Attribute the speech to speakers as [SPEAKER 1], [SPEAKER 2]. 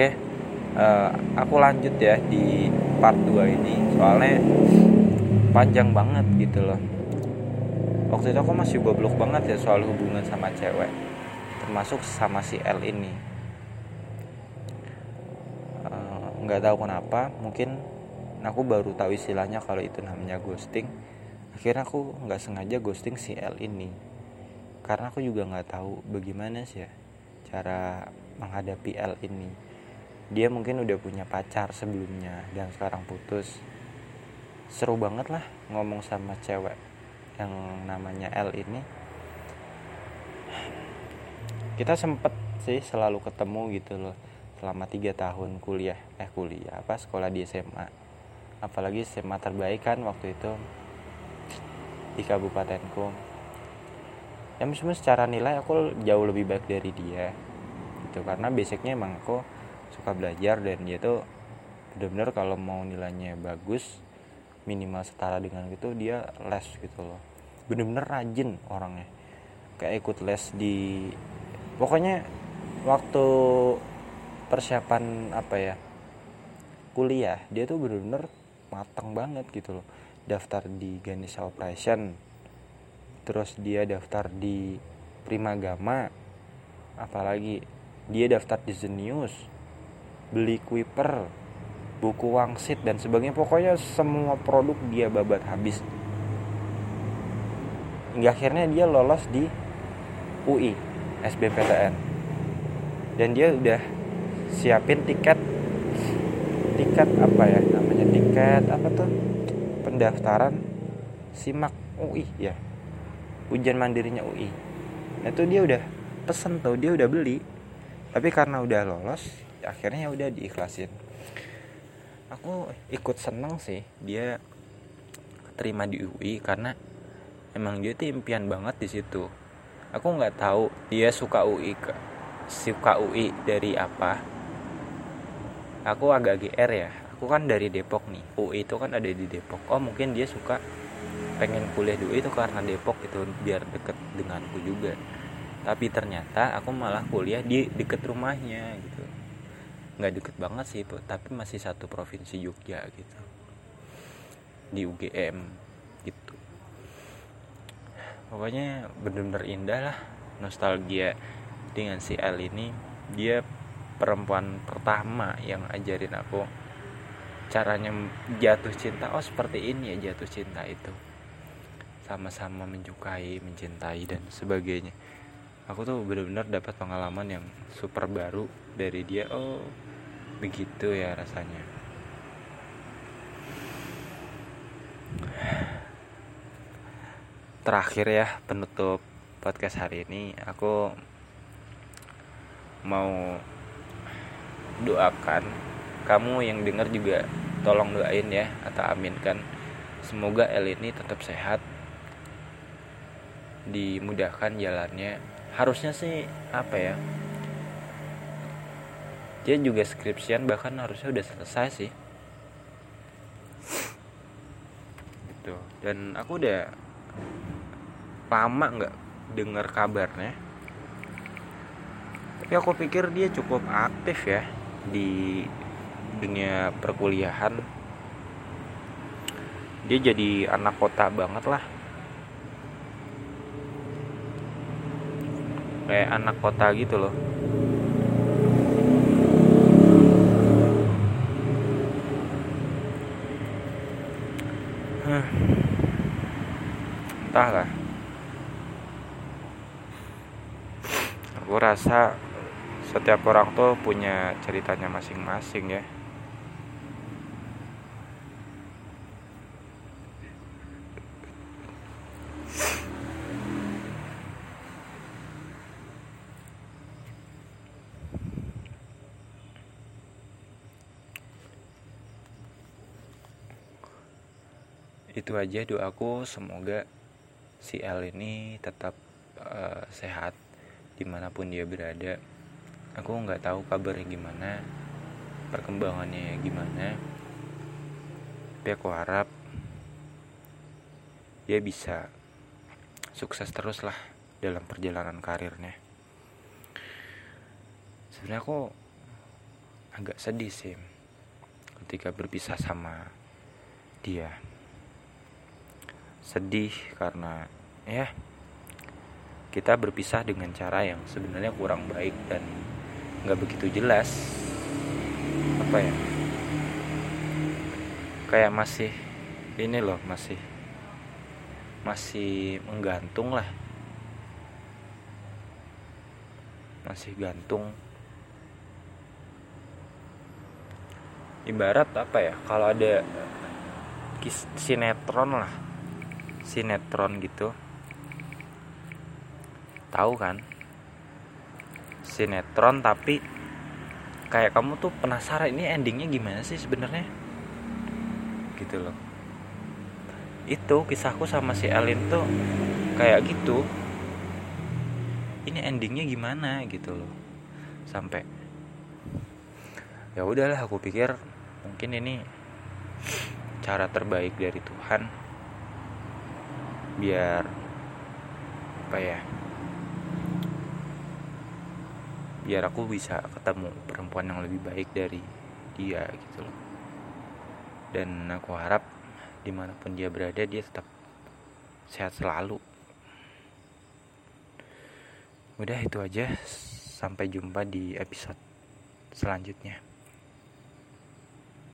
[SPEAKER 1] oke uh, aku lanjut ya di part 2 ini. Soalnya panjang banget gitu loh. Waktu itu aku masih goblok banget ya soal hubungan sama cewek termasuk sama si L ini. Eh, nggak uh, tahu kenapa mungkin aku baru tahu istilahnya kalau itu namanya ghosting. Akhirnya aku nggak sengaja ghosting si L ini karena aku juga nggak tahu bagaimana sih ya cara menghadapi L ini dia mungkin udah punya pacar sebelumnya dan sekarang putus. Seru banget lah ngomong sama cewek yang namanya L ini. Kita sempet sih selalu ketemu gitu loh selama tiga tahun kuliah. Eh kuliah apa? Sekolah di SMA apalagi SMA terbaik kan waktu itu di kabupatenku. Ya meskipun secara nilai aku jauh lebih baik dari dia gitu. Karena basicnya emang aku suka belajar dan dia tuh bener-bener kalau mau nilainya bagus minimal setara dengan gitu dia les gitu loh. Bener-bener rajin orangnya. Kayak ikut les di pokoknya waktu persiapan apa ya kuliah dia tuh bener-bener matang banget gitu loh. Daftar di Ganesha Operation terus dia daftar di Primagama apalagi dia daftar di Zenius beli Kuiper buku wangsit dan sebagainya. Pokoknya semua produk dia babat habis. Hingga akhirnya dia lolos di UI SBMPTN dan dia udah siapin tiket tiket apa ya namanya tiket apa tuh? Pendaftaran simak UI ya. Ujian mandirinya UI nah, itu dia udah pesen tuh dia udah beli. Tapi karena udah lolos akhirnya ya udah diikhlasin. Aku ikut seneng sih dia terima di UI karena emang dia tuh impian banget di situ. Aku nggak tahu dia suka UI ke suka UI dari apa. Aku agak GR ya. Aku kan dari Depok nih. UI itu kan ada di Depok. Oh mungkin dia suka pengen kuliah di UI itu karena Depok itu biar deket denganku juga. Tapi ternyata aku malah kuliah di deket rumahnya gitu nggak deket banget sih tapi masih satu provinsi Jogja gitu. Di UGM gitu. Pokoknya bener-bener indah lah nostalgia dengan si L ini. Dia perempuan pertama yang ajarin aku caranya jatuh cinta. Oh seperti ini ya jatuh cinta itu. Sama-sama menyukai mencintai dan sebagainya. Aku tuh bener-bener dapat pengalaman yang super baru dari dia. Oh begitu ya rasanya. Terakhir ya penutup podcast hari ini aku mau doakan kamu yang dengar juga tolong doain ya atau aminkan. Semoga El ini tetap sehat dimudahkan jalannya. Harusnya sih apa ya dia juga skripsian bahkan harusnya udah selesai sih. Gitu. Dan aku udah lama nggak dengar kabarnya. Tapi aku pikir dia cukup aktif ya di dunia perkuliahan. Dia jadi anak kota banget lah. Kayak anak kota gitu loh entahlah. Aku rasa setiap orang tuh punya ceritanya masing-masing ya itu aja doaku semoga si L ini tetap uh, sehat di mana pun dia berada. Aku nggak tahu kabarnya gimana perkembangannya gimana. Tapi aku harap dia bisa sukses terus lah dalam perjalanan karirnya. Sebenarnya aku agak sedih sih ketika berpisah sama dia sedih karena ya kita berpisah dengan cara yang sebenarnya kurang baik dan nggak begitu jelas. Apa ya? Kayak masih ini loh masih masih menggantung lah. Masih gantung. Ibarat apa ya? Kalau ada sinetron lah sinetron gitu. Tahu kan? Sinetron tapi kayak kamu tuh penasaran ini endingnya gimana sih sebenarnya? Gitu loh. Itu kisahku sama si Elin tuh kayak gitu. Ini endingnya gimana gitu loh. Sampai ya udahlah aku pikir mungkin ini cara terbaik dari Tuhan biar apa ya biar aku bisa ketemu perempuan yang lebih baik dari dia gitu loh. Dan aku harap di mana pun dia berada dia tetap sehat selalu. Udah itu aja. Sampai jumpa di episode selanjutnya